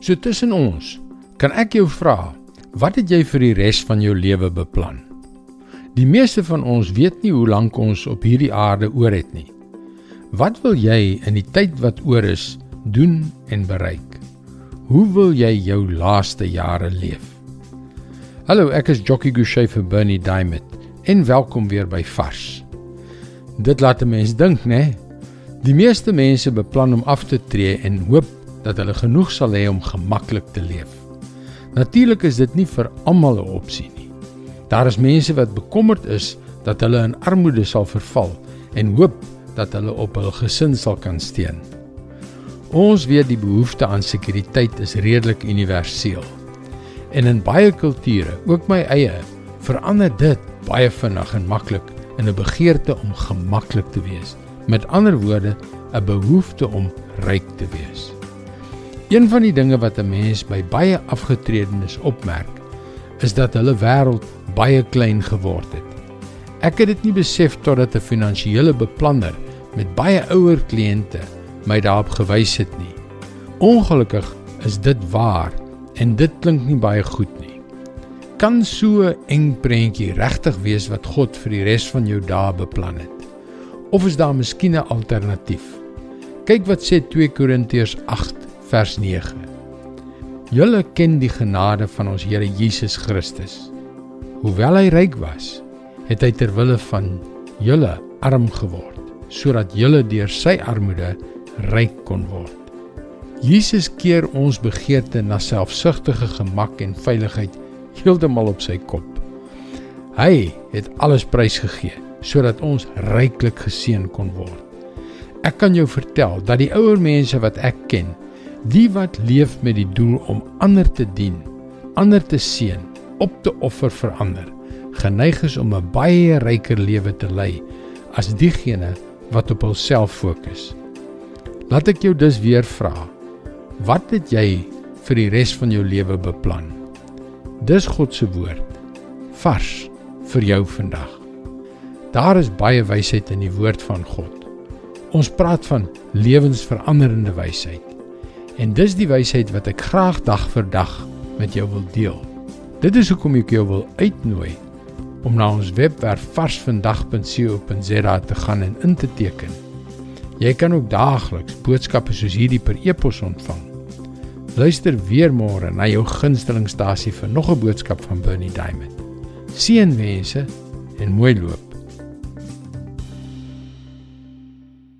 So tussen ons, kan ek jou vra, wat het jy vir die res van jou lewe beplan? Die meeste van ons weet nie hoe lank ons op hierdie aarde oor het nie. Wat wil jy in die tyd wat oor is doen en bereik? Hoe wil jy jou laaste jare leef? Hallo, ek is Jockey Gouchee vir Bernie Diamond en welkom weer by Vars. Dit laat 'n mens dink, né? Nee? Die meeste mense beplan om af te tree en hoop dat hulle genoeg sal hê om gemaklik te leef. Natuurlik is dit nie vir almal 'n opsie nie. Daar is mense wat bekommerd is dat hulle in armoede sal verval en hoop dat hulle op hul gesin sal kan steun. Ons weet die behoefte aan sekuriteit is redelik universeel. En in baie kulture, ook my eie, verander dit baie vinnig en maklik in 'n begeerte om gemaklik te wees. Met ander woorde, 'n behoefte om ryk te wees. Een van die dinge wat 'n mens by baie afgetredenes opmerk, is dat hulle wêreld baie klein geword het. Ek het dit nie besef totdat 'n finansiële beplanner met baie ouer kliënte my daarop gewys het nie. Ongelukkig is dit waar en dit klink nie baie goed nie. Kan so 'n eng prentjie regtig wees wat God vir die res van jou dae beplan het? Of is daar miskien 'n alternatief? Kyk wat sê 2 Korintiërs 8 vers 9. Julle ken die genade van ons Here Jesus Christus. Hoewel hy ryk was, het hy ter wille van julle arm geword, sodat julle deur sy armoede ryk kon word. Jesus keer ons begeerte na selfsugtige gemak en veiligheid heeltemal op sy kop. Hy het alles prysgegee sodat ons ryklik geseën kon word. Ek kan jou vertel dat die ouer mense wat ek ken, die wat leef met die doel om ander te dien, ander te seën, op te offer vir ander, geneig is om 'n baie ryker lewe te lei as diegene wat op hulself fokus. Laat ek jou dus weer vra. Wat het jy vir die res van jou lewe beplan? Dis God se woord. Vars vir jou vandag. Daar is baie wysheid in die woord van God. Ons praat van lewensveranderende wysheid. En dis die wysheid wat ek graag dag vir dag met jou wil deel. Dit is hoekom ek jou wil uitnooi om na ons webwerf varsvandag.co.za te gaan en in te teken. Jy kan ook daagliks boodskappe soos hierdie per e-pos ontvang. Luister weer môre na jou gunstelingstasie vir nog 'n boodskap van Bernie Diamond. Seënwense en mooi loop.